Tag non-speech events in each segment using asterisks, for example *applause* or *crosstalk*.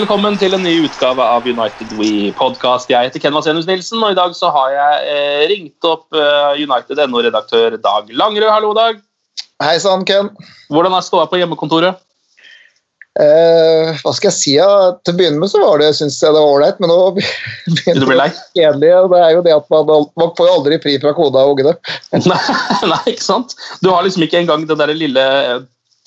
Velkommen til en ny utgave av United We podcast. Jeg heter Ken Vasenus Nilsen, og i dag så har jeg eh, ringt opp eh, United NO-redaktør Dag Langerød. Hallo, Dag. Hei sann, Ken. Hvordan er ståa på hjemmekontoret? Eh, hva skal jeg si? Ja? Til å begynne med så var det, synes jeg det var ålreit, men nå *laughs* begynner jeg det å bli kjedelig. Det er jo det at man, man får jo aldri fri fra kona og ungene. *laughs* Nei, nei, ikke sant? Du har liksom ikke engang den der lille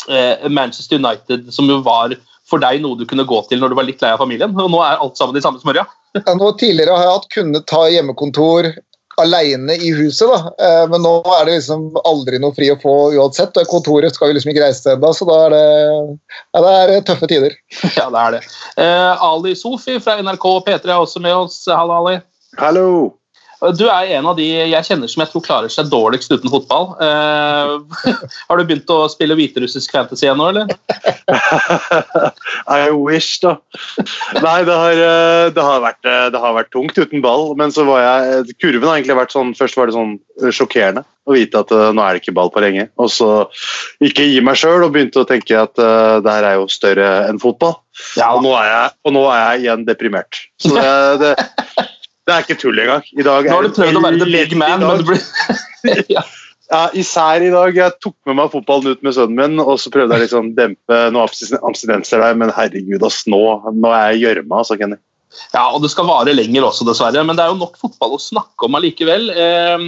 eh, Manchester United som jo var for deg noe du kunne gå til når du var litt lei av familien. Og nå er alt sammen i samme smørja. Ja, nå tidligere har jeg hatt kunnet ta hjemmekontor alene i huset, da. Eh, men nå er det liksom aldri noe fri å få uansett. og Kontoret skal jo liksom ikke reise til ennå, så da er det, ja, det er tøffe tider. *laughs* Ja, det er det. Eh, Ali Sofi fra NRK P3 er også med oss. Hallo, Ali. Hallo. Du er en av de jeg kjenner som jeg tror klarer seg dårligst uten fotball. Uh, *laughs* har du begynt å spille hviterussisk fantasy igjen nå, eller? *laughs* I wish, da. Nei, det har, eh, det, har vært, eh, det har vært tungt uten ball. Men så var jeg Kurven har egentlig vært sånn Først var det sånn sjokkerende å vite at nå er det ikke ball på lenge. Og så ikke gi meg sjøl og begynte å tenke at uh, det her er jo større enn fotball. Ja. Og, nå er jeg, og nå er jeg igjen deprimert. Så det, det, det er ikke tull engang. I dag Nå har du prøvd å være the big man, men det blir *laughs* ja. Ja, Især i dag. Jeg tok med meg fotballen ut med sønnen min, og så prøvde jeg liksom dempe noen abstin- abstinenser der, men herregud, ass, nå, nå er jeg i gjørma, altså, Kenny. ja, og det skal vare lenger også, dessverre. Men det er jo nok fotball å snakke om allikevel. Eh,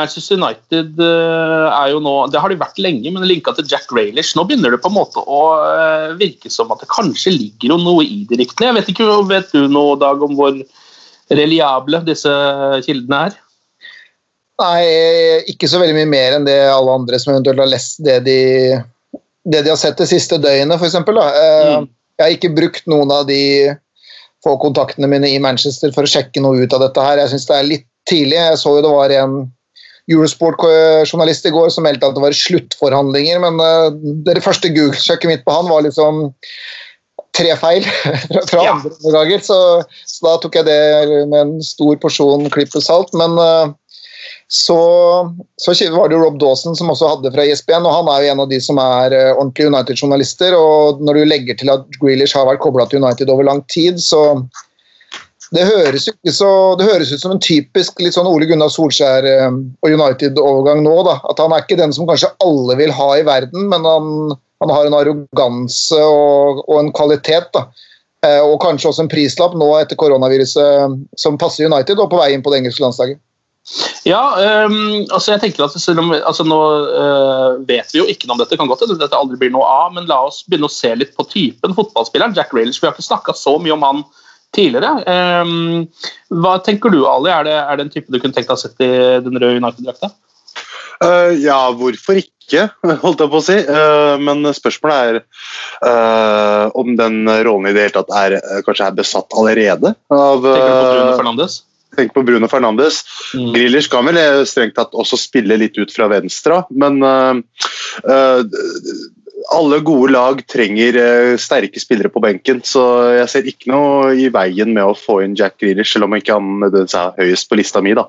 Manchester United eh, er jo nå Det har de vært lenge, men linka til Jack Raylish. Nå begynner det på en måte å eh, virke som at det kanskje ligger noe i de ryktene. Jeg vet ikke, vet du noe, Dag, om hvor reliable disse kildene er? Nei, ikke så veldig mye mer enn det alle andre som eventuelt har lest det de, det de har sett det siste døgnet, f.eks. Mm. Jeg har ikke brukt noen av de få kontaktene mine i Manchester for å sjekke noe ut av dette her. Jeg syns det er litt tidlig. Jeg så jo det var en Eurosport-journalist i går som meldte at det var sluttforhandlinger, men uh, det første Google-sjekket mitt på han var liksom tre feil *laughs* fra, Ja. andre omganger, så, så da tok jeg det med en stor porsjon klipp og salt. Men uh, så, så var det jo Rob Dawson som også hadde fra ISBN, og han er jo en av de som er uh, ordentlige United-journalister. og Når du legger til at Grealish har vært kobla til United over lang tid, så det høres, så, det høres ut som en typisk litt sånn Ole Gunnar Solskjær eh, og United-overgang nå. da, At han er ikke den som kanskje alle vil ha i verden, men han, han har en arroganse og, og en kvalitet. da, eh, Og kanskje også en prislapp nå etter koronaviruset som passer United og på vei inn på det engelske landslaget. Ja, um, altså jeg tenker at selv om, altså Nå uh, vet vi jo ikke noe om dette, kan godt hende dette aldri blir noe av, men la oss begynne å se litt på typen fotballspilleren. Jack Railish, vi har ikke snakka så mye om han tidligere. Um, hva tenker du, Ali? Er det, er det en type du kunne tenkt deg å ha sett i den røde United-drakta? Eh, ja, hvorfor ikke, *laughs* holdt jeg på å si. Uh, men spørsmålet er uh, om den rollen i det hele tatt er, kanskje er besatt allerede. Av, Tenker du på Bruno Fernandes? tenk på Bruno Fernandes. Mm. Grillers kan vel strengt tatt også spille litt ut fra venstre, men alle gode lag trenger sterke spillere på benken, så jeg ser ikke noe i veien med å få inn Jack Grealish, selv om ikke han nødvendigvis er høyest på lista mi. da.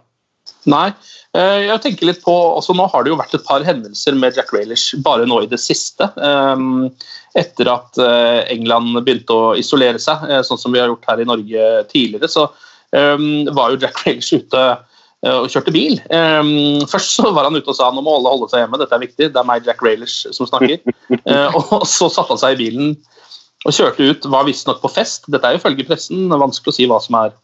Nei. Eh, Jeg tenker litt på, altså Nå har det jo vært et par hendelser med Jack Raylish bare nå i det siste. ehm, Etter at eh, England begynte å isolere seg, eh, sånn som vi har gjort her i Norge tidligere, så ehm, var jo Jack *laughs* Raylish ute og kjørte bil. Ehm, Først så var han ute og sa nå må alle holde seg hjemme, dette er viktig, det er meg, Jack Raylish som snakker. *laughs* Og så satte han seg i bilen og kjørte ut, var visstnok på fest. Dette er jo ifølge pressen, vanskelig å si hva som er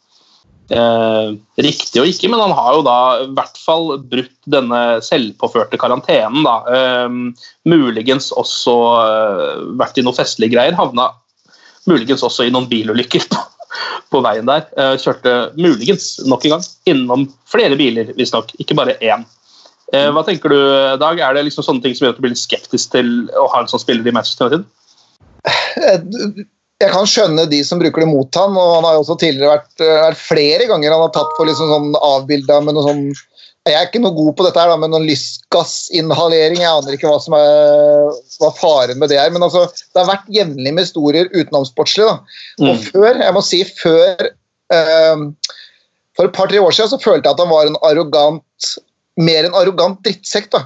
eh, riktig og ikke, men han har jo da i hvert fall brutt denne selvpåførte karantenen. da. Eh, muligens også eh, vært i noen festlige greier. Havna muligens også i noen bilulykker på, på veien der. Eh, kjørte muligens nok en gang innom flere biler, visstnok, ikke bare én. Eh, hva tenker du, Dag? Er det liksom sånne ting som gjør at du blir skeptisk til å ha en sånn spiller i Manchester United? Jeg kan skjønne de som bruker det mot han, og han har jo også tidligere vært, vært flere ganger han har tatt for liksom sånn avbilda med noe sånn Jeg er ikke noe god på dette her, da, med noen lystgassinhalering. Jeg aner ikke hva som er hva faren med det er. Men altså, det har vært jevnlig med historier utenomsportslig. da. Og Mm. før, jeg må si før eh, For et par-tre år siden så følte jeg at han var en arrogant mer en arrogant drittsekk. da.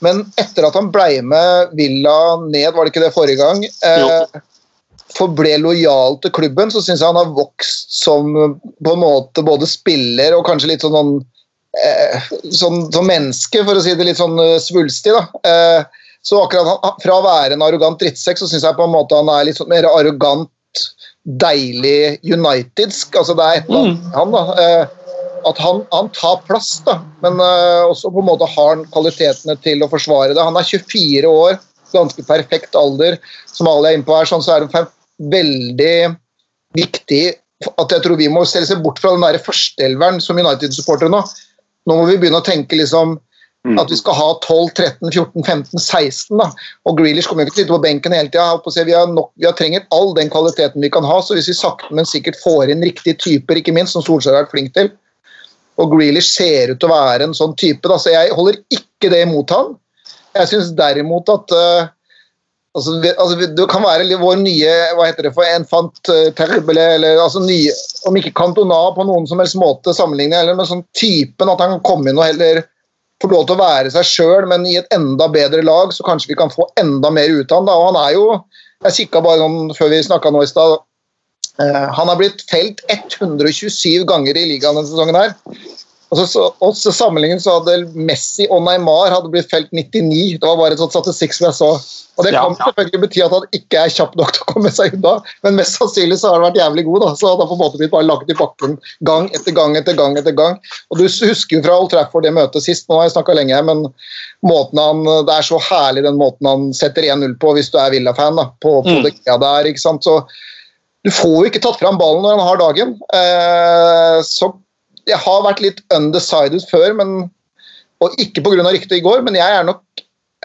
Men etter at han blei med Villa ned, var det ikke det forrige gang, eh, forble lojal til klubben, så syns jeg han har vokst som på en måte både spiller og kanskje litt sånn, eh, sånn som menneske, for å si det litt sånn eh, svulstig. da. Eh, så akkurat han, Fra å være en arrogant drittsekk, så syns jeg på en måte han er litt sånn mer arrogant, deilig unitedsk. altså Det er et eller annet mm. han, da. Eh, at han, han tar plass, da, men eh, også på en måte har han kvalitetene til å forsvare det. Han er 24 år, ganske perfekt alder. Som alle er inne på her, sånn, så er det veldig viktig at jeg tror vi må seg bort fra den der førsteelveren som United-supportere nå. Nå må vi begynne å tenke liksom at vi skal ha 12, 13, 14, 15, 16. da. Og Grealish kommer ikke til å sitte på benken hele tida. Vi, har nok- vi har trenger all den kvaliteten vi kan ha. Så hvis vi sakte, men sikkert får inn riktige typer, ikke minst, som Solskjær har vært flink til, og Grealish ser ut til å være en sånn type, da, så jeg holder ikke det imot han. Jeg syns derimot at eh, altså, altså, Det kan være vår nye hva heter det for enfant uh, terrible, eller altså nye, om ikke Cantona på noen som helst måte sammenligne, eller med sånn typen at han kan komme inn og heller få lov til å være seg sjøl, men i et enda bedre lag, så kanskje vi kan få enda mer ut av han. Da. Og han er jo Jeg kikka bare sånn før vi snakka nå i stad. Eh, han har blitt felt 127 ganger i ligaen denne sesongen her. Og så, så, sammenlignet så hadde Messi og Neymar hadde blitt felt 99. Det var bare et sånt statistikk som jeg så. Og Det kan ja. selvfølgelig bety at han ikke er kjapp nok til å komme seg unna, men mest sannsynlig så har han vært jævlig god. da, Så han har på en måte blitt bare lagt i bakken gang etter gang etter gang. etter gang. Og Du husker jo fra Old Trafford det møtet sist, nå har jeg snakka lenge, men måten han, det er så herlig den måten han setter 1-0 på, hvis du er Villa-fan. da, på, på Mm. det der, ikke sant, så du får jo ikke tatt fram ballen når han har dagen. Eh, så jeg har vært litt undecided før, men, og ikke pga. ryktet i går, men jeg er nok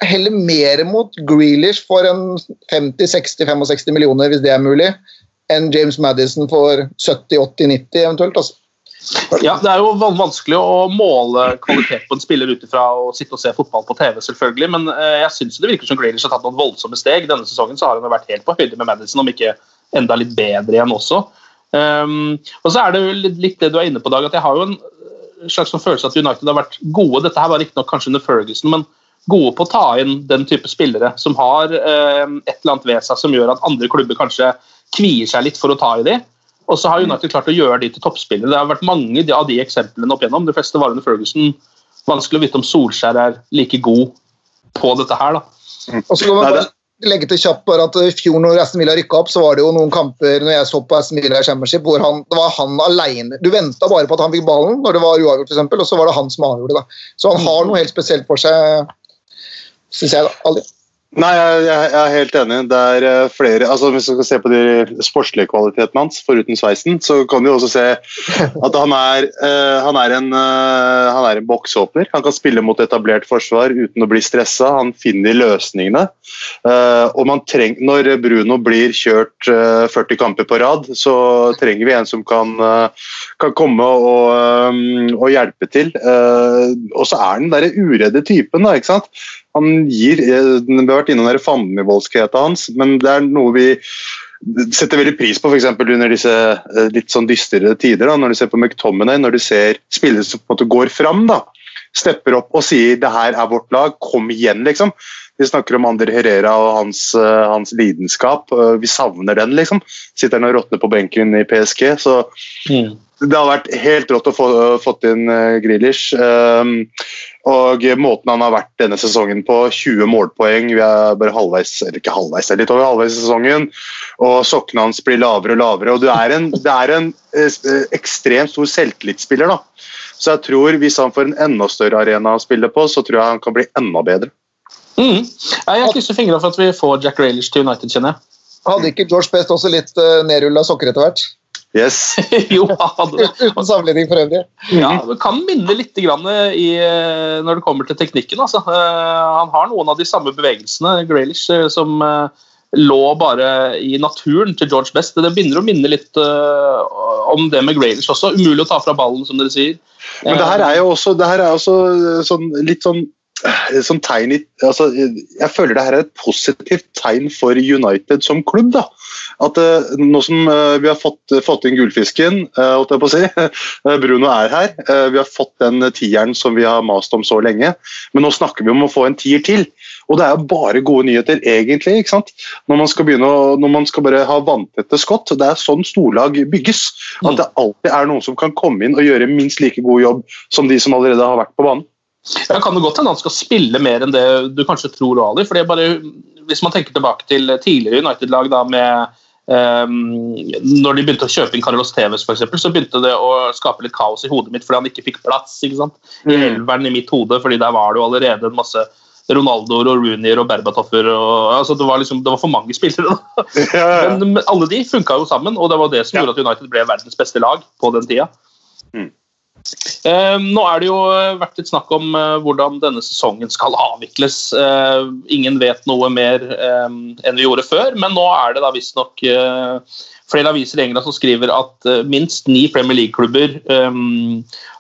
heller mer mot Grealish for en 50-60-65 millioner, hvis det er mulig, enn James Madison for 70-80-90 eventuelt. altså. Ja, Det er jo vanskelig å måle kvalitet på en spiller ut ifra å sitte og se fotball på TV, selvfølgelig, men eh, jeg syns det virker som Grealish har tatt noen voldsomme steg. Denne sesongen så har han vært helt på høyde med Madison, om ikke enda litt bedre igjen også. Um, og så er det jo litt, litt det du er inne på, Dag, at jeg har jo en eh, slags sånn følelse at United har vært gode. Dette her var riktignok kanskje under Ferguson, men gode på å ta inn den type spillere som har eh, et eller annet ved seg som gjør at andre klubber kanskje kvier seg litt for å ta i de. Og så har United klart å gjøre de til toppspillere. Det har vært mange av de eksemplene opp igjennom. De fleste var under Ferguson. Vanskelig å vite om Solskjær er like god på dette her, da. Og så kan man bare legge til kjapt bare at I fjor når Aston Villa rykka opp, så var det jo noen kamper når jeg så på Aston Villa i Championship, hvor han, det var han alene. Du venta bare på at han fikk ballen når det var uavgjort, eksempel, og så var det han som avgjorde det. Så han har noe helt spesielt for seg, syns jeg. da, aldri. Nei, jeg, jeg er helt enig. Det er eh, flere, altså Hvis du skal se på de sportslige kvalitetene hans, foruten sveisen, så kan du også se at han er, uh, han er en, uh, han er en boksåpner. Han kan spille mot etablert forsvar uten å bli stressa. Han finner løsningene. Uh, og man treng, Når Bruno blir kjørt eh, 40 kamper på rad, så trenger vi en som kan, kan komme og, um, og hjelpe til. Og så er han den derre uredde typen. da, ikke sant? Han gir eh, Vi har vært innom den fandenivoldskheten hans, men det er noe vi setter veldig pris på f.eks. under disse eh, litt sånn dystre tider. Da, når du ser på McTominay, når du ser spillere som på en måte går fram, da, stepper opp og sier 'det her er vårt lag', kom igjen, liksom. Vi snakker om Ander Herrera og hans, eh, hans lidenskap. Eh, vi savner den, liksom. Sitter han og råtner på benken i PSG. Så det har vært helt rått å få fått inn uh, Grealish. Um, og måten han har vært denne sesongen på, 20 målpoeng, vi er bare halvveis, eller ikke halvveis, litt over halvveis i sesongen. Og sokkene hans blir lavere og lavere. og Det er en, det er en eh, ekstremt stor selvtillitsspiller. da. Så jeg tror hvis han får en enda større arena å spille på, så tror jeg han kan bli enda bedre. Mm. Jeg krysser fingrene for at vi får Jack Railish til United, kjenner jeg. Hadde ikke George Best også litt uh, nedrulla sokker etter hvert? Yes. *laughs* jo, hadde det. *laughs* Uten sammenligning for øvrig. Ja, det kan minne litt grann i, eh, når det kommer til teknikken. Altså. Eh, Han har noen av de samme bevegelsene, Graylish, eh, som eh, lå bare i naturen til George Best. Det begynner å minne litt eh, om det med Graylish også. Umulig å ta fra ballen, som dere sier. Men det her er jo også, det her er også sånn, litt sånn sånn tegn i, altså, Jeg føler det her er et positivt tegn for United som klubb. da. At uh, Nå som uh, vi har fått, fått inn gullfisken, uh, holdt jeg på å si, *laughs* Bruno er her. vi har fått den tieren som vi har mast om så lenge. Men nå snakker vi om å få en tier til. Og det er jo bare gode nyheter, egentlig. ikke sant? Når man skal begynne å, når man skal bare ha vanntette skott. Det er sånn storlag bygges. At det alltid er noen som kan komme inn og gjøre minst like god jobb som de som allerede har vært på banen. Ja, kan det godt hende han skal spille mer enn det du kanskje tror, Ali. fordi bare, Hvis man tenker tilbake til tidligere United-lag da med um, Når de begynte å kjøpe inn Carlos Tevez, for eksempel, så begynte det å skape litt kaos i hodet mitt fordi han ikke fikk plass ikke sant? i Mm. elveren i mitt hode. fordi der var det jo allerede en masse Ronaldoer og Roonier og Berbatoffer. Og, altså det, var liksom, det var for mange spillere. *laughs* Ja, ja. Men, men alle de funka jo sammen, og det var det som gjorde at United ble verdens beste lag på den tida. Mm. Eh, nå er det jo vært litt snakk om eh, hvordan denne sesongen skal avvikles. Eh, ingen vet noe mer eh, enn vi gjorde før, men nå er det da visstnok eh, flere aviser i England som skriver at eh, minst ni Premier League-klubber eh,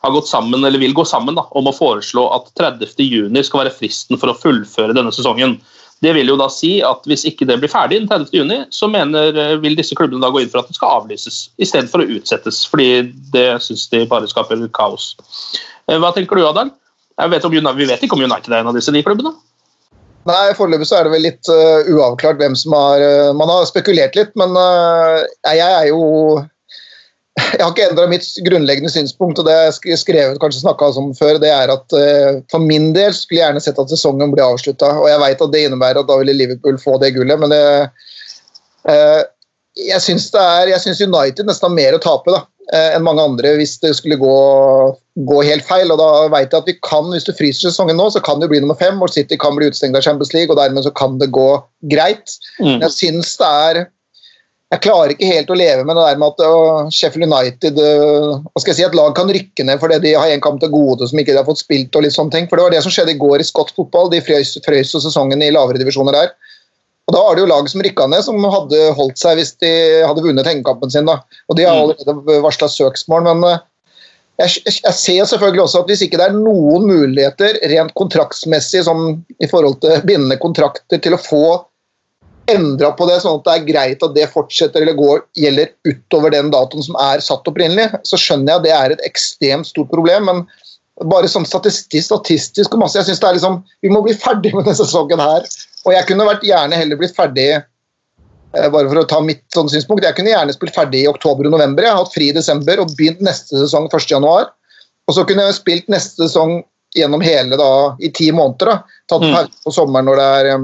har gått sammen, eller vil gå sammen da, om å foreslå at 30.6 skal være fristen for å fullføre denne sesongen. Det vil jo da si at Hvis ikke det blir ferdig den 30. juni, så mener, eh, vil disse klubbene da gå inn for at det skal avlyses istedenfor å utsettes. fordi det syns de bare skaper kaos. Eh, Hva tenker du, Adal? Vet om, vi vet ikke om United er en av disse ni klubbene. Nei, Foreløpig så er det vel litt uh, uavklart hvem som har uh, Man har spekulert litt, men uh, jeg er jo *laughs* Jeg har ikke endra mitt grunnleggende synspunkt, og det jeg skrev, skrevet kanskje snakka om før, det er at uh, for min del skulle jeg gjerne sett at sesongen ble avslutta. Og jeg veit at det innebærer at da ville Liverpool få det gullet, men det uh, jeg syns det er, jeg synes United nesten har mer å tape da, eh, enn mange andre hvis det skulle gå, gå helt feil. og Da vet jeg at vi kan, hvis du fryser sesongen nå, så kan det bli nummer fem. og City kan bli utestengt av Champions League, og dermed så kan det gå greit. Men jeg syns det er Jeg klarer ikke helt å leve med det der med at øh, Sheffield United øh, hva skal jeg si, Et lag kan rykke ned fordi de har en kamp til gode som ikke de har fått spilt. og litt sånne ting, for Det var det som skjedde i går i skotsk fotball. De frøys, frøys sesongen i lavere divisjoner der. Og Da var det jo lag som rykka ned, som hadde holdt seg hvis de hadde vunnet hengekampen sin. da. Og De har allerede varsla søksmål, men eh, jeg, jeg, ser selvfølgelig også at hvis ikke det er noen muligheter rent kontraktsmessig sånn, i forhold til bindende kontrakter til å få endra på det, sånn at det er greit at det fortsetter eller går, gjelder utover den datoen som er satt opprinnelig, så skjønner jeg at det er et ekstremt stort problem. men bare sånn statistisk, statistisk og masse. Jeg synes det er liksom, Vi må bli ferdig med denne sesongen her. Og jeg kunne vært gjerne heller blitt ferdig eh, bare for å ta mitt sånn synspunkt, Jeg kunne gjerne spilt ferdig i oktober og november. Jeg har hatt fri i desember og begynt neste sesong 1.1. Og så kunne jeg spilt neste sesong gjennom hele da, i ti måneder. da, Tatt Mm. pause på sommeren når det er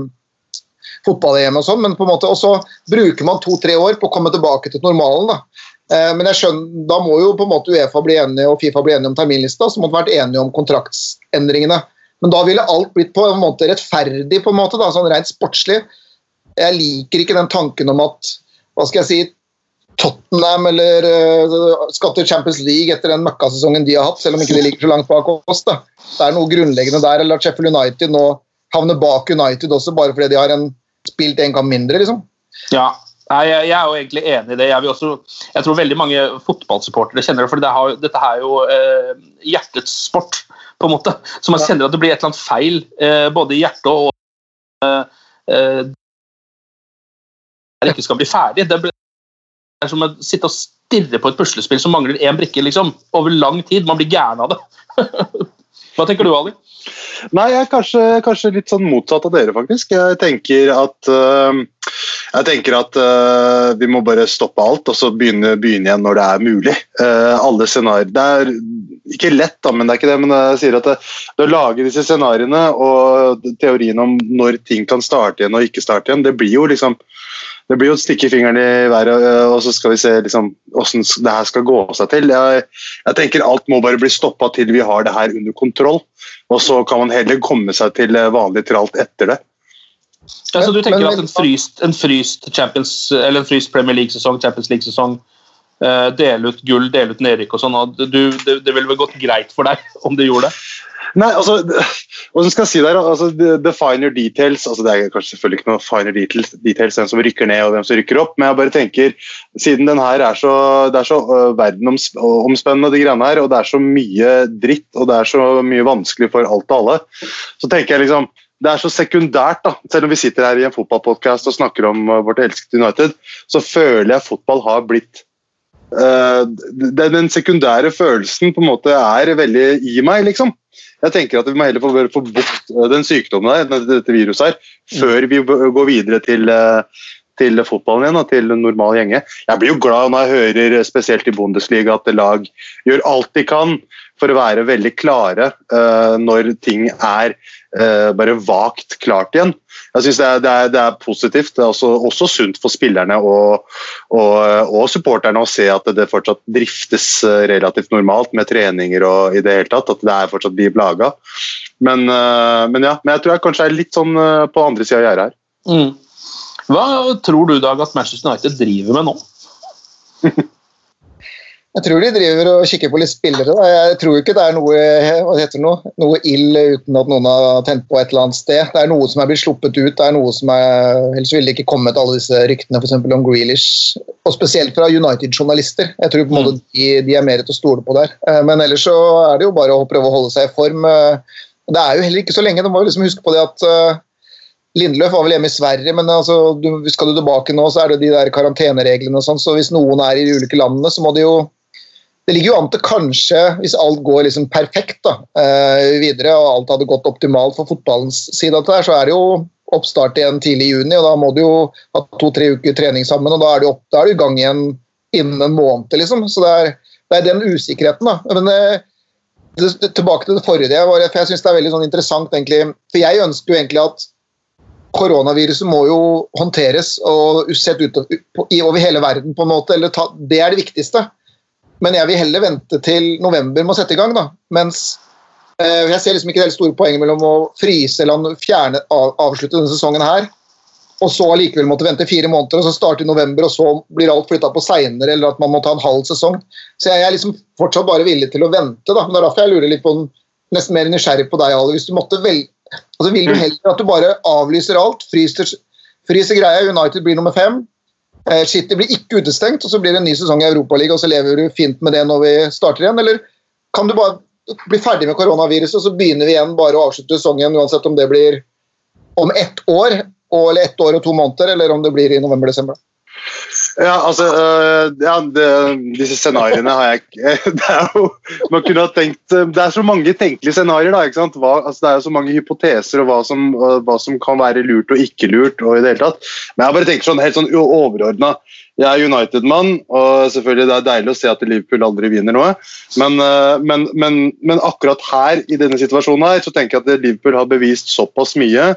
fotball-EM og sånn. men på en måte, Og så bruker man to-tre år på å komme tilbake til normalen. da. Eh, Men jeg skjønner, da må jo på en måte Uefa bli enige og Fifa bli enige om terminlista, så måtte vært enige om kontraktsendringene. Men da ville alt blitt på en måte rettferdig, på en måte, da, sånn rent sportslig. Jeg liker ikke den tanken om at hva skal jeg si, Tottenham eller uh, skal til Champions League etter den møkkasesongen de har hatt, selv om ikke de ligger så langt bak oss. da. Det er noe grunnleggende der. Eller at Sheffield United nå havner bak United også, bare fordi de har en, spilt en kamp mindre. liksom. Ja, Nei, jeg, er jo egentlig enig i det. Jeg, også, jeg tror veldig mange fotballsupportere kjenner det. for det har, Dette er jo eh, hjertets sport på en måte. Så man kjenner at det blir et eller annet feil, eh, både i hjertet og eh, Det ikke skal bli ferdig. Det det er som å sitte og stirre på et puslespill som mangler én brikke liksom, over lang tid. Man blir gæren av det. *laughs* Hva tenker du, Ali? Nei, jeg er kanskje, kanskje litt sånn motsatt av dere, faktisk. Jeg tenker at uh, jeg tenker at uh, vi må bare stoppe alt og så begynne, begynne igjen når det er mulig. Uh, alle scenarier Det er ikke lett, da, men det er ikke det. Men jeg sier at det, det å lage disse scenarioene og teorien om når ting kan starte igjen og ikke starte igjen, det blir jo liksom det blir jo å stikke fingeren i været, øh, og så skal vi se liksom, hvordan det her skal gå seg til. Jeg, jeg tenker Alt må bare bli stoppa til vi har det her under kontroll. Og så kan man heller komme seg til øh, vanlig tralt etter det. Ja, så du tenker Men- at en fryst, en fryst, Champions, eller en fryst Premier League-sesong, Champions League-sesong, eh, dele ut gull, dele ut nedrykk og sånn, det, det ville vel gått greit for deg *laughs* om du gjorde det? Nei, altså, *laughs* Hvordan skal jeg si det? altså, the, finer details altså Det er kanskje selvfølgelig ikke noe finer details, details hvem som rykker ned og hvem som rykker opp, men jeg bare tenker, siden den her er så, det er så uh, verdenomspennende, de greiene her, og det er så mye dritt og det er så mye vanskelig for alt og alle, så tenker jeg liksom det er så sekundært, da. Selv om vi sitter her i en fotballpodkast og snakker om øh, vårt elskede United, så føler jeg fotball har blitt uh, den, den sekundære følelsen på en måte er veldig i meg, liksom. Jeg tenker at Vi må heller få, få bukt den sykdommen der, dette- viruset her, før vi går videre til, eh, til fotballen igjen og til normal gjenge. Jeg blir jo glad når jeg hører, spesielt i Bundesliga, at lag gjør alt de kan for å være veldig klare uh, når ting er uh, bare vagt klart igjen. Jeg synes det det, det er positivt. Det er også, også sunt for spillerne og, og, og supporterne å se at det fortsatt driftes eh, relativt normalt med treninger og i det hele tatt. At det er fortsatt blir laga. Men, uh, men ja, men jeg tror jeg kanskje er litt sånn på andre sida av gjerdet her. Mm. Hva tror du, Dag, at Manchester United driver med nå? *laughs* Jeg tror de driver og kikker på litt spillere. Da. Jeg tror ikke det er noe, hva heter det nå? noe ild uten at noen har tent på et eller annet sted. Det er noe som er blitt sluppet ut. det er noe som er, Ellers ville det ikke kommet alle disse ryktene for om Grealish. Og spesielt fra United-journalister. Jeg tror på en måte de, de er mer til å stole på der. Eh, Men ellers så er det jo bare å prøve å holde seg i form. Eh, Det er jo heller ikke så lenge. Du må liksom huske på det at eh, Lindløf var vel hjemme i Sverige, men altså, du, skal du tilbake nå, så er det de der karantenereglene og sånn, så hvis noen er i de ulike landene, så må de jo Det ligger jo an til kanskje, hvis alt går liksom perfekt da, eh, videre, og alt hadde gått optimalt for fotballens side her, så er det jo oppstart igjen tidlig i juni, og da må du jo ha to-tre uker trening sammen, og da er du, opp, i gang igjen innen en måned, liksom. Så det er, det er den usikkerheten, da. Men eh, det, det, tilbake til det forrige, for jeg syns det er veldig sånn interessant, egentlig. For jeg ønsker jo egentlig at koronaviruset må jo håndteres og sett ut over hele verden, på en måte. Eller ta, det er det viktigste. Men jeg vil heller vente til november med å sette i gang. da. Mens eh, jeg ser liksom ikke det store poenget mellom å fryse eller fjerne, av, avslutte denne sesongen her, og så allikevel måtte vente fire måneder, og så starte i november, og så blir alt flytta på seinere, eller at man må ta en halv sesong. Så jeg er liksom fortsatt bare villig til å vente. da. Men det er derfor jeg lurer litt på den, nesten mer nysgjerrig på deg, Ali. Hvis du måtte velge Altså, vil du heller at du bare avlyser alt, fryser, fryser greia, United blir nummer fem, City blir ikke utestengt, og så blir det en ny sesong i Europaligaen, og så lever du fint med det når vi starter igjen? Eller kan du bare bli ferdig med koronaviruset, og så begynner vi igjen bare å avslutte sesongen, uansett om det blir om ett år, eller ett år og to måneder, eller om det blir i november-desember? Ja, altså øh, ja, det, Disse scenarioene har jeg ikke *laughs* det er jo, Man kunne ha tenkt øh, Det er så mange tenkelige scenarioer. da, ikke sant? Hva, altså, det er jo så mange hypoteser og hva som, øh, hva som kan være lurt og ikke lurt. og i det hele tatt. Men jeg bare tenker sånn helt sånn overordna. Jeg er United-mann, og selvfølgelig det er deilig å se at Liverpool aldri vinner noe. Men, men, men, men akkurat her, i denne situasjonen her, så tenker jeg at Liverpool har bevist såpass mye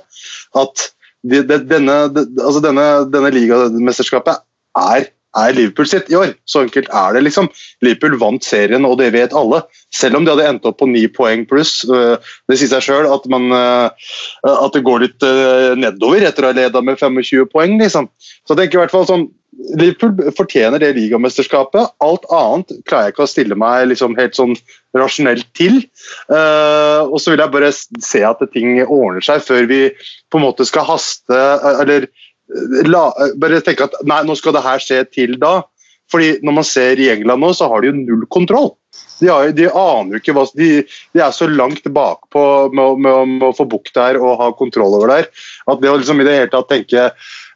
at de, de, denne, de, altså denne, denne ligamesterskapet er, er Liverpool sitt i år. Så enkelt er det. liksom. Liverpool vant serien, og det vet alle. Selv om de hadde endt opp på ni poeng pluss. øh, Det sier seg sjøl at, man, øh, at det går litt øh, nedover etter å ha leda med 25 poeng. liksom. Så jeg tenker i hvert fall sånn, Liverpool fortjener det ligamesterskapet. Alt annet klarer jeg ikke å stille meg liksom helt sånn rasjonelt til. Uh, og så vil jeg bare se at ting ordner seg før vi på en måte skal haste Eller la, bare tenke at nei, nå skal det her skje til da. Fordi når man ser i England nå, så har de jo null kontroll. De, har, de aner jo ikke hva de, de er så langt bakpå med, å- med, med å få bukt der og ha kontroll over der, at det å liksom i det hele tatt tenke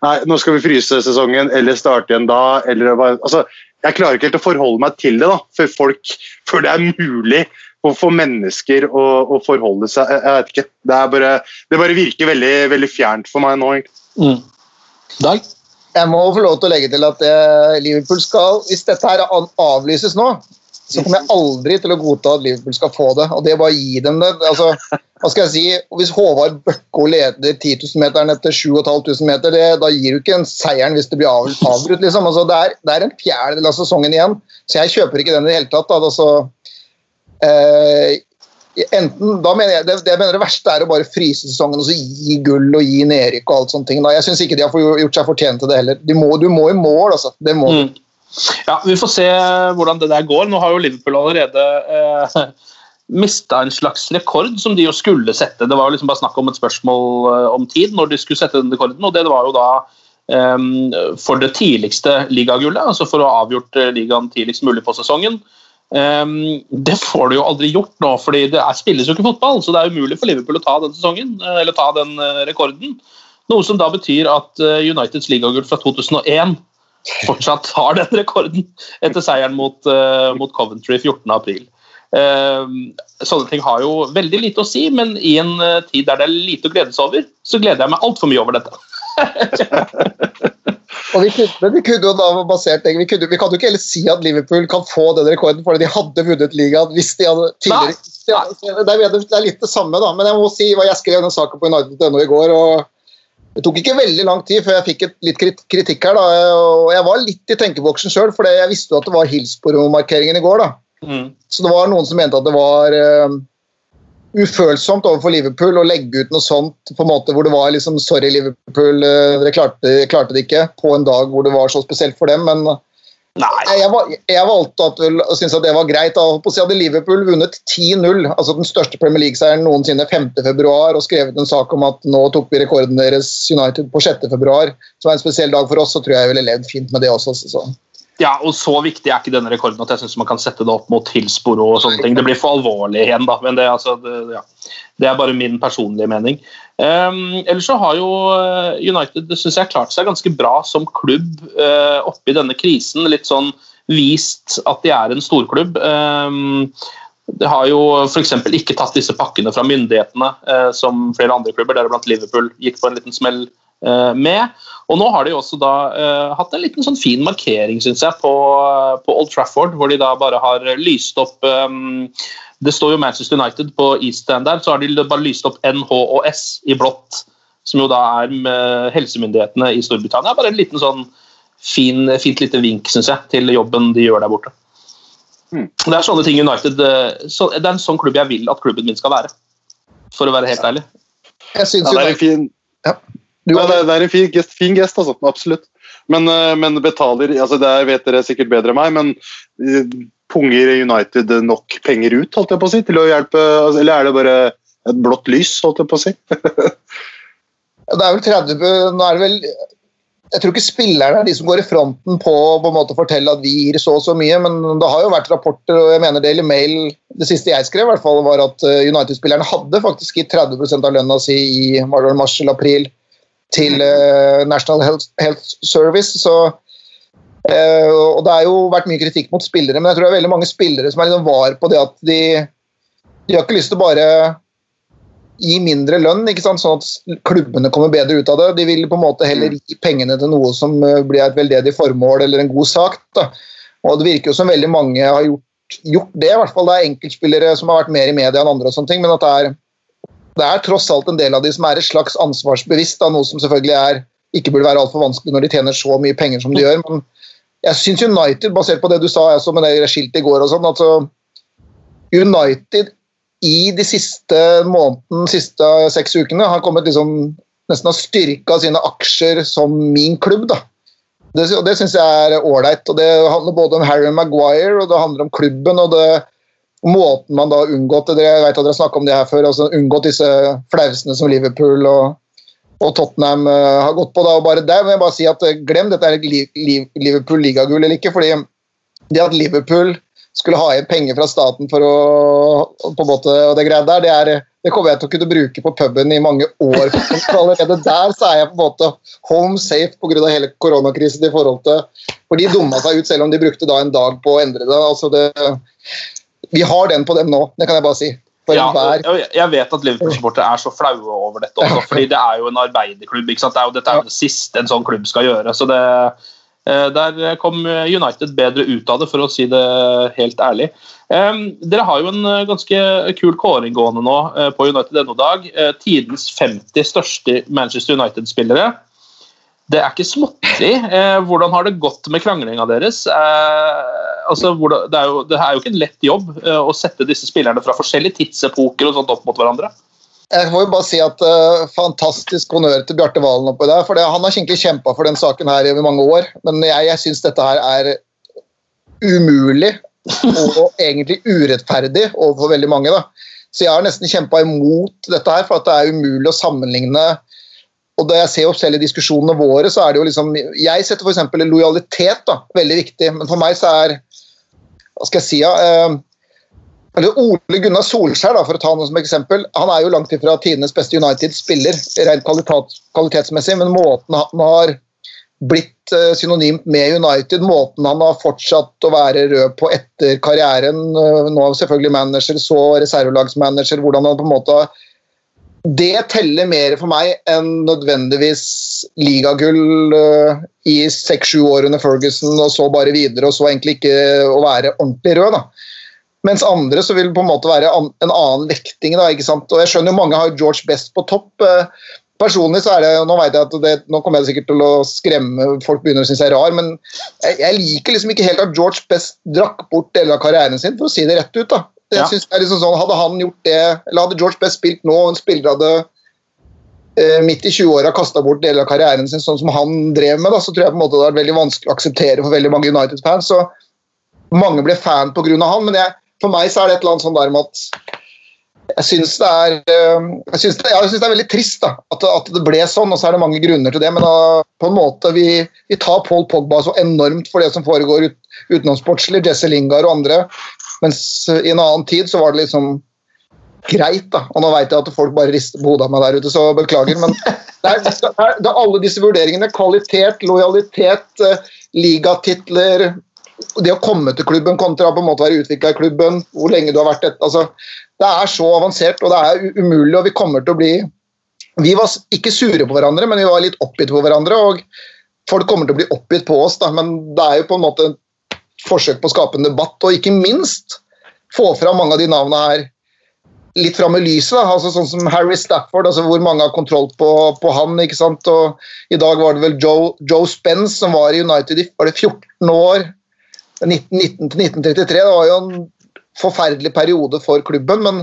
Nei, nå skal vi fryse sesongen, eller starte igjen da, eller altså, Jeg klarer ikke helt å forholde meg til det, da, før folk Før det er mulig for, få mennesker å, å forholde seg Jeg, vet ikke. Det, bare, det bare virker veldig, veldig fjernt for meg nå, egentlig. Dag? Jeg må få lov til å legge til at eh, Liverpool skal Hvis dette her avlyses nå, så kommer jeg aldri til å godta at Liverpool skal få det. Og det er bare å gi dem det. Altså, hva skal jeg si? Hvis Håvard Bøkko leder 10 000-meteren etter 7500 meter, det, da gir du ikke en seieren hvis det blir avbrutt. Liksom. Altså, det, er, det er en fjerdedel av sesongen igjen, så jeg kjøper ikke den i det hele tatt. Da. Altså, eh, enten, da mener jeg, det, det jeg mener det verste er å bare fryse sesongen og så gi gull og gi nedrykk og alt sånne ting. Da. Jeg syns ikke de har gjort seg fortjent til det heller. De må, du må i mål, altså. Det må. Mm. Ja, Vi får se hvordan det der går. Nå har jo Liverpool allerede eh, mista en slags rekord som de jo skulle sette. Det var jo liksom bare snakk om et spørsmål eh, om tid når de skulle sette den rekorden. og Det var jo da eh, for det tidligste ligagullet, altså for å ha avgjort eh, ligaen tidligst mulig på sesongen. Eh, det får du jo aldri gjort nå, fordi det er, spilles jo ikke fotball. Så det er umulig for Liverpool å ta den sesongen, eh, eller ta den eh, rekorden. Noe som da betyr at eh, Uniteds ligagull fra 2001 fortsatt har den rekorden etter seieren mot, mot Coventry 14.4. Uh, sånne ting har jo veldig lite å si, men i en tid der det er lite å glede seg over, så gleder jeg meg altfor mye over dette. *laughs* Og vi kunne, vi kunne jo da basert vi, kunne, vi kan jo ikke heller si at Liverpool kan få den rekorden fordi de hadde vunnet ligaen hvis de hadde tidligere det, er, det er litt det samme, da. Men jeg må si hva jeg skrev den saken på United.no i går. og Det tok ikke veldig lang tid før jeg fikk et, litt kritikk her. da, og Jeg var litt i tenkeboksen sjøl, for jeg visste jo at det var Hillsborough-markeringen i går. da. Så det var noen som mente at det var eh, ufølsomt overfor Liverpool å legge ut noe sånt på en måte hvor det var liksom Sorry, Liverpool, eh, dere klarte, klarte det ikke på en dag hvor det var så spesielt for dem. Men jeg, jeg, jeg valgte at, å synes at det var greit. da. Hadde Liverpool vunnet 10-0, altså den største Premier League-seieren noensinne 5.2, og skrevet en sak om at nå tok vi rekorden deres United på 6.2, som var en spesiell dag for oss, så tror jeg jeg ville levd fint med det også. Så. Ja, og Så viktig er ikke denne rekorden at jeg synes man kan sette det opp mot Hillsboro og sånne ting. Det blir for alvorlig igjen, da. Men det, altså, det, ja. det er bare min personlige mening. Um, ellers så har jo eh, United det synes jeg, klart seg ganske bra som klubb uh, oppi denne krisen. Litt sånn vist at de er en storklubb. Um, det har jo f.eks. ikke tatt disse pakkene fra myndighetene, uh, som flere andre klubber, deriblant Liverpool, gikk på en liten smell eh, med. Og nå har de også da uh, hatt en liten sånn fin markering, synes jeg, på, på Old Trafford, hvor de da bare har lyst opp um, Det står jo Manchester United på East Stand der, så har de bare lyst opp NH og S i blått, som jo da er med helsemyndighetene i Storbritannia. Bare en liten sånn fin, fint lite vink, synes jeg, til jobben de gjør der borte. Det er sånne ting United eh, så, Det er en sånn klubb jeg vil at klubben min skal være. For å være helt ærlig. Jeg synes Ja, det er en fin, Du, det er, det er en fin gest, fin gest altså. Absolutt. Men, eh, men betaler altså Det vet dere sikkert bedre enn meg, men eh, punger United nok penger ut holdt jeg på å si, til å hjelpe altså, Eller er det bare et blått lys, holdt jeg på å si? Det er vel 30 Nå er det vel Jeg tror ikke spillerne er de som går i fronten på å på en måte fortelle at vi gir så og så mye, men det har jo vært rapporter, og jeg mener Daily Mail Det siste jeg skrev, i hvert fall, var at eh, United-spillerne hadde faktisk gitt 30 av lønna si i mars eller april til eh, National Health, Health Service. så eh, og Det har jo vært mye kritikk mot spillere, men jeg tror det er veldig mange spillere som er liksom var på det at de, de har ikke lyst til å bare gi mindre lønn, ikke sant? sånn at klubbene kommer bedre ut av det. De vil på en måte heller gi pengene til noe som eh, blir et veldedig formål eller en god sak. Da. Og Det virker jo som veldig mange har gjort, gjort det. i hvert fall Det er enkeltspillere som har vært mer i media enn andre, og sånne ting, men at det er, det er tross alt en del av de som er et slags ansvarsbevisst, da, noe som selvfølgelig er, ikke burde være altfor vanskelig når de tjener så mye penger som de gjør. men jeg syns United, basert på det du sa altså med det skiltet i går og sånn, altså United i de siste månedene, siste seks ukene, har kommet liksom nesten har styrka sine aksjer som min klubb. da. Det, og det syns jeg er ålreit. og Det handler både om Harry Maguire og det handler om klubben. og det måten man da har unngått det, Jeg vet at dere har om det her før, altså unngått disse flausene som Liverpool og og Tottenham uh, har gått på. Da, og bare der vil jeg bare si at eh, glem dette er Li- Li- Liverpool ligagull eller ikke. fordi det at Liverpool skulle ha igjen penger fra staten for å på en måte, og det greia der, det, er, det kommer jeg til å kunne bruke på puben i mange år. Så *laughs* allerede der så er jeg på en måte home safe pga. hele koronakrisen i forhold til For de dumma seg ut selv om de brukte da en dag på å endre det. altså det vi har den på dem nå, det kan jeg bare si. Ja, jeg- vet at Liverpool-supportere er så flaue over dette også, fordi det er jo en arbeiderklubb. ikke sant? Det er jo, dette er jo det siste en sånn klubb skal gjøre. så det eh, Der kom United bedre ut av det, for å si det helt ærlig. Dere har jo en eh, ganske kul kåring gående nå på på denne dag. Eh, tidens 50 største Manchester United-spillere. Det er ikke småtteri. Eh, hvordan har det gått med kranglinga deres? Eh, altså, hvordan, det, er jo, det er jo ikke en lett jobb eh, å sette disse spillerne fra forskjellige tidsepoker og sånt opp mot hverandre. Jeg må jo bare si at uh, Fantastisk honnør til Bjarte Valen oppi der. for det, Han har skikkelig kjempa for den saken her i mange år. Men jeg, jeg syns dette her er umulig og egentlig urettferdig overfor veldig mange. da. Så jeg har nesten kjempa imot dette her, for at det er umulig å sammenligne. Og da jeg ser jo selv i diskusjonene våre, så er det jo liksom Jeg setter f.eks. lojalitet da, veldig viktig, men for meg så er Hva skal jeg si? Ja, eh, eller Ole Gunnar Solskjær, da, for å ta noe som eksempel, han er jo langt ifra tidenes beste United-spiller, rent kvalitet, kvalitetsmessig, men måten han har blitt eh, synonymt med United, måten han har fortsatt å være rød på etter karrieren, eh, nå selvfølgelig manager, så reservelagsmanager, hvordan han på en måte har det teller mer for meg enn nødvendigvis ligagull uh, i seks-sju år under Ferguson, og så bare videre, og så egentlig ikke å være ordentlig rød. da. Mens andre så vil det på en måte være an, en annen vekting. da, ikke sant? Og jeg skjønner jo Mange har George Best på topp. Uh, personlig så er det, Nå vet jeg at det, nå kommer jeg sikkert til å skremme folk begynner å synes jeg er rar, men jeg, jeg liker liksom ikke helt at George Best drakk bort deler av karrieren sin, for å si det rett ut. da. Jeg Ja. synes det er liksom sånn, Hadde han gjort det, eller hadde George Best spilt nå, og en spiller hadde eh, midt i 20-åra kasta bort deler av karrieren sin sånn som han drev med, da, så tror jeg på en måte det hadde vært veldig vanskelig å akseptere for veldig mange United-fans. så Mange ble fan pga. han, men jeg, for meg så er det et eller annet sånn der med at jeg syns det eh, det, det er veldig trist da, at, at det ble sånn, og så er det mange grunner til det. Men da, på en måte vi, vi tar Paul Pogba så enormt for det som foregår ut, utenomsportslig, Jesse Lingard og andre. Mens eh, i en annen tid så var det liksom greit, da. Og nå vet jeg at folk bare rister på hodet av meg der ute, så beklager. Men *laughs* det er, det er, det er alle disse vurderingene. Kvalitet, lojalitet, eh, ligatitler, det å komme til klubben kontra på en måte være utvikla i klubben, hvor lenge du har vært et, altså, Det er så avansert, og det er umulig, og vi kommer til å bli Vi var ikke sure på hverandre, men vi var litt oppgitt på hverandre. og Folk kommer til å bli oppgitt på oss, da, men det er jo på en måte forsøk på å skape en debatt, og ikke minst få fram mange av de navnene her litt fram i lyset. Altså, sånn som Harry Stafford, altså, hvor mange har kontroll på, på han. ikke sant? Og I dag var det vel Joe, Joe Spence som var i United i var det 14 år. 1919-1933. Det var jo en forferdelig periode for klubben, men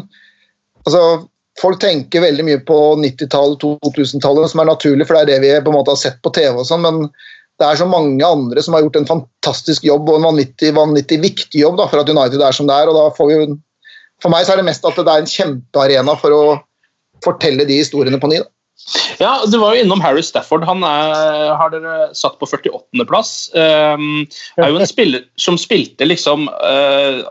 altså, folk tenker veldig mye på 90-tallet, 2000-tallet, som er naturlig, for det er det vi på en måte har sett på TV og sånn, men det er så mange andre som har gjort en fantastisk jobb og en vanvittig, vanvittig viktig jobb da, for at United er som det er. og da får vi For meg så er det mest at det er en kjempearena for å fortelle de historiene på ny. da. Ja, Du var jo innom Harry Stafford. Han er, har dere satt på 48.-plass. Um, er jo en spiller som spilte liksom uh,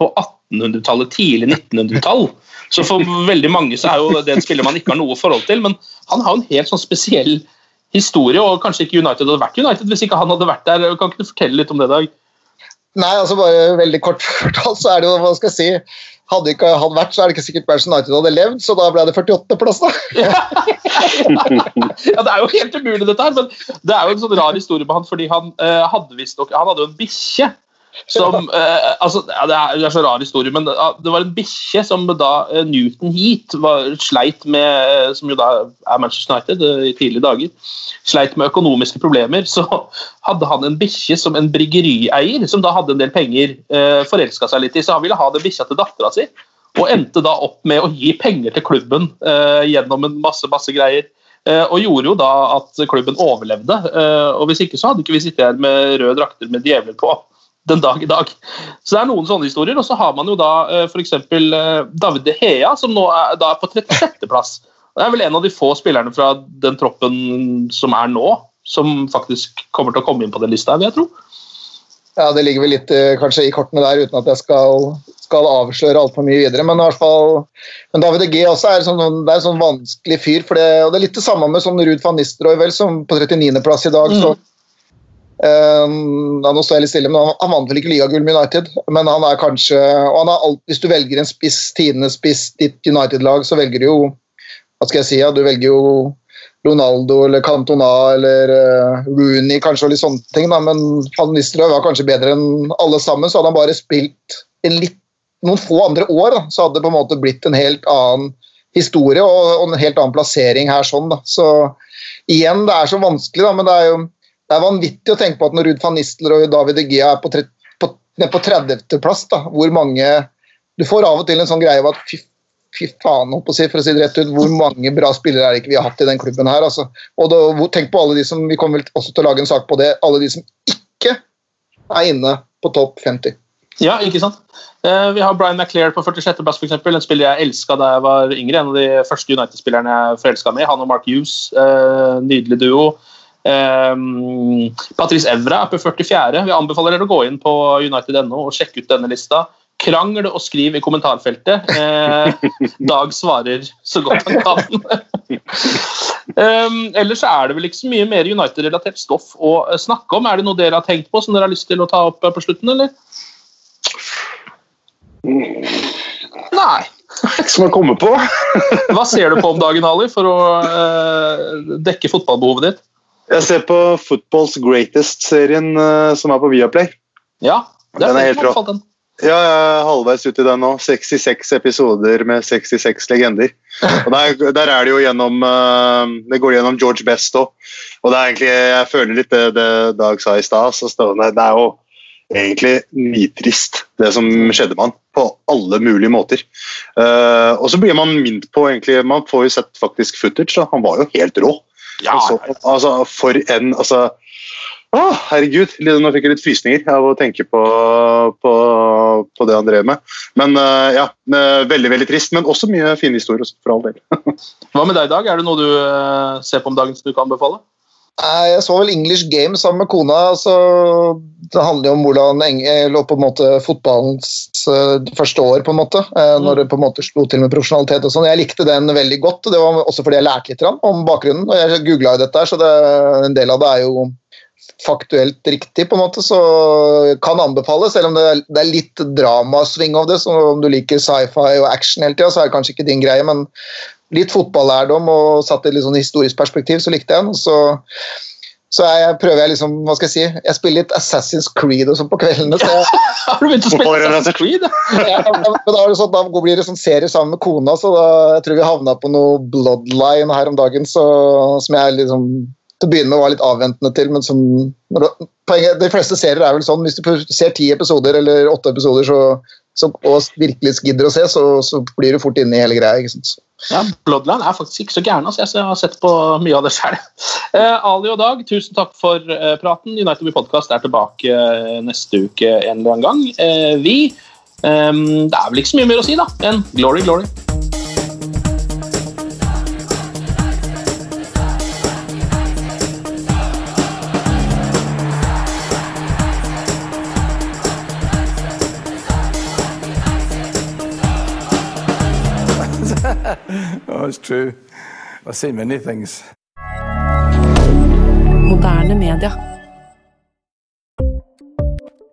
på 1800-tallet, tidlig 1900-tall. Så for veldig mange så er jo det en spiller man ikke har noe forhold til. Men han har en helt sånn spesiell historie, og kanskje ikke United hadde vært United hvis ikke han hadde vært der. Kan ikke du fortelle litt om det, Dag? Nei, altså bare veldig kort fortalt så er det jo, hva skal jeg si Hadde ikke han vært, så er det ikke sikkert Manchester United hadde levd, så da ble det 48.-plass, da. *laughs* Ja, Det er jo helt umulig, dette her, men det er jo en sånn rar historie med han, fordi han eh, hadde visstnok Han hadde jo en bikkje som eh, altså, ja, det, er, det er så rar historie, men ja, det var en bikkje som da eh, Newton Heat var, sleit med, eh, som jo da er Manchester United eh, i tidlige dager, sleit med økonomiske problemer, så hadde han en bikkje som en bryggerieier, som da hadde en del penger, eh, forelska seg litt i, så han ville ha den bikkja til dattera si. Og endte da opp med å gi penger til klubben eh, gjennom en masse, masse greier. Og gjorde jo da at klubben overlevde. Og hvis ikke så hadde ikke vi sittet her med røde drakter med djevler på den dag i dag. Så det er noen sånne historier. Og så har man jo da eh, f.eks. Davide David De Hea, som nå er, da er på 36.-plass. Det er vel en av de få spillerne fra den troppen som er nå, som faktisk kommer til å komme inn på den lista, vil jeg tro. Ja, Det ligger vel litt eh, kanskje i kortene der, uten at jeg skal, skal avsløre altfor mye videre. Men i hvert fall, men David G også er, sånn, det er en sånn vanskelig fyr. For det, og det er litt det samme med sånn Ruud van Nistelrooy, vel, som på 39.-plass i dag. så ja, nå står jeg litt stille, men Han, han vant vel ikke ligagull med United, men han er kanskje og han er alt, Hvis du velger en spiss, tidenes spiss, ditt United-lag, så velger du jo Hva skal jeg si? Ja, du velger jo Ronaldo eller Cantona eller uh, Rooney kanskje og litt sånne ting. Da. Men Van Nistelrooy var kanskje bedre enn alle sammen. Så hadde han bare spilt litt, noen få andre år, da, så hadde det på en måte blitt en helt annen historie og, og en helt annen plassering her. sånn da. Så igjen, det er så vanskelig, da, men det er jo det er vanvittig å tenke på at når Ruud van Nistelrooy og David De Gea er på, på, på 30.-plass, hvor mange Du får av og til en sånn greie av at fy fy faen, å si, for å si det rett ut, hvor mange bra spillere er det ikke vi har hatt i den klubben her. Altså. Og da, Tenk på alle de som Vi kommer også til å lage en sak på det. Alle de som ikke er inne på topp 50. Ja, ikke sant. Uh, vi har Brian McClair på 46.-plass, f.eks. En spiller jeg elska da jeg var yngre. En av de første United-spillerne jeg forelska med. Han og Mark Hughes. Uh, nydelig duo. Um, Patrice Evra er på 44. Vi anbefaler dere å gå inn på united.no og sjekke ut denne lista. Krangel og skriv i kommentarfeltet. Eh, *laughs* Dag svarer så godt han kan. um, *laughs* ellers er det vel ikke så mye mer United-relatert stoff å snakke om. Er det noe dere har tenkt på som dere har lyst til å ta opp på slutten, eller? Nei. Som jeg kommer på. Hva ser du på om dagen, Ali, for å uh, dekke fotballbehovet ditt? Jeg ser på Footballs Greatest-serien uh, som er på Viaplay. Ja, det er den er helt rå. Ja, jeg er halvveis ut i den nå. 66 episoder med 66 legender. Og der, der er det jo gjennom uh, Det går gjennom George Best òg. Og det er egentlig, jeg føler litt det, det Dag sa i stad. Det er jo egentlig nitrist, det som skjedde med han. På alle mulige måter. Uh, og så blir man minnet på egentlig, Man får jo sett faktisk footage. Da. Han var jo helt rå. Ja, altså, altså, for en altså å, herregud, nå fikk jeg litt frysninger av å tenke på, på, på det han drev med. Men uh, ja, veldig veldig trist, men også mye fine historier, for all del. *laughs* Hva med deg, Dag? Er det noe du uh, ser på om dagen som du kan anbefale? Jeg så vel English Game sammen med kona. så Det handler jo om hvordan lå på en måte fotballens uh, første år, på en måte, mm. når det på en måte slo til med profesjonalitet. og sånn. Jeg likte den veldig godt, det var også fordi jeg lærte litt om bakgrunnen. og Jeg googla dette, så det, en del av det er jo faktuelt riktig, på en måte, så kan anbefales. Selv om det er, det er litt dramasving av det, så om du liker sci-fi og action hele tida, så er det kanskje ikke din greie, men litt fotballærdom og satt i litt sånn historisk perspektiv, så likte jeg den. Så, så jeg prøver jeg liksom, hva skal jeg si, jeg spiller litt Assassin's Creed og sånn på kveldene. så *laughs* jeg... Har du begynt å spille Assassin's Creed? *laughs* ja, men da, sånn, da, blir det sånn serie sammen med kona, så da, jeg tror vi havna på noe Bloodline her om dagen så, som jeg liksom til å begynne med var litt avventende til, men som poenget, De fleste serier er vel sånn, hvis du ser ti episoder eller åtte episoder så, så, og virkelig gidder å se, så, så, blir du fort inne i hele greia. ikke sant? Ja, Bloodline er faktisk ikke så gæren. Altså. Jeg har sett på mye av det sjøl. Eh, Ali og Dag, tusen takk for eh, praten. United We Podcast er tilbake eh, neste uke en eller annen gang. Eh, vi eh, Det er vel ikke så mye mer å si da, enn glory, glory. It's true. I've seen many things. Moderne media.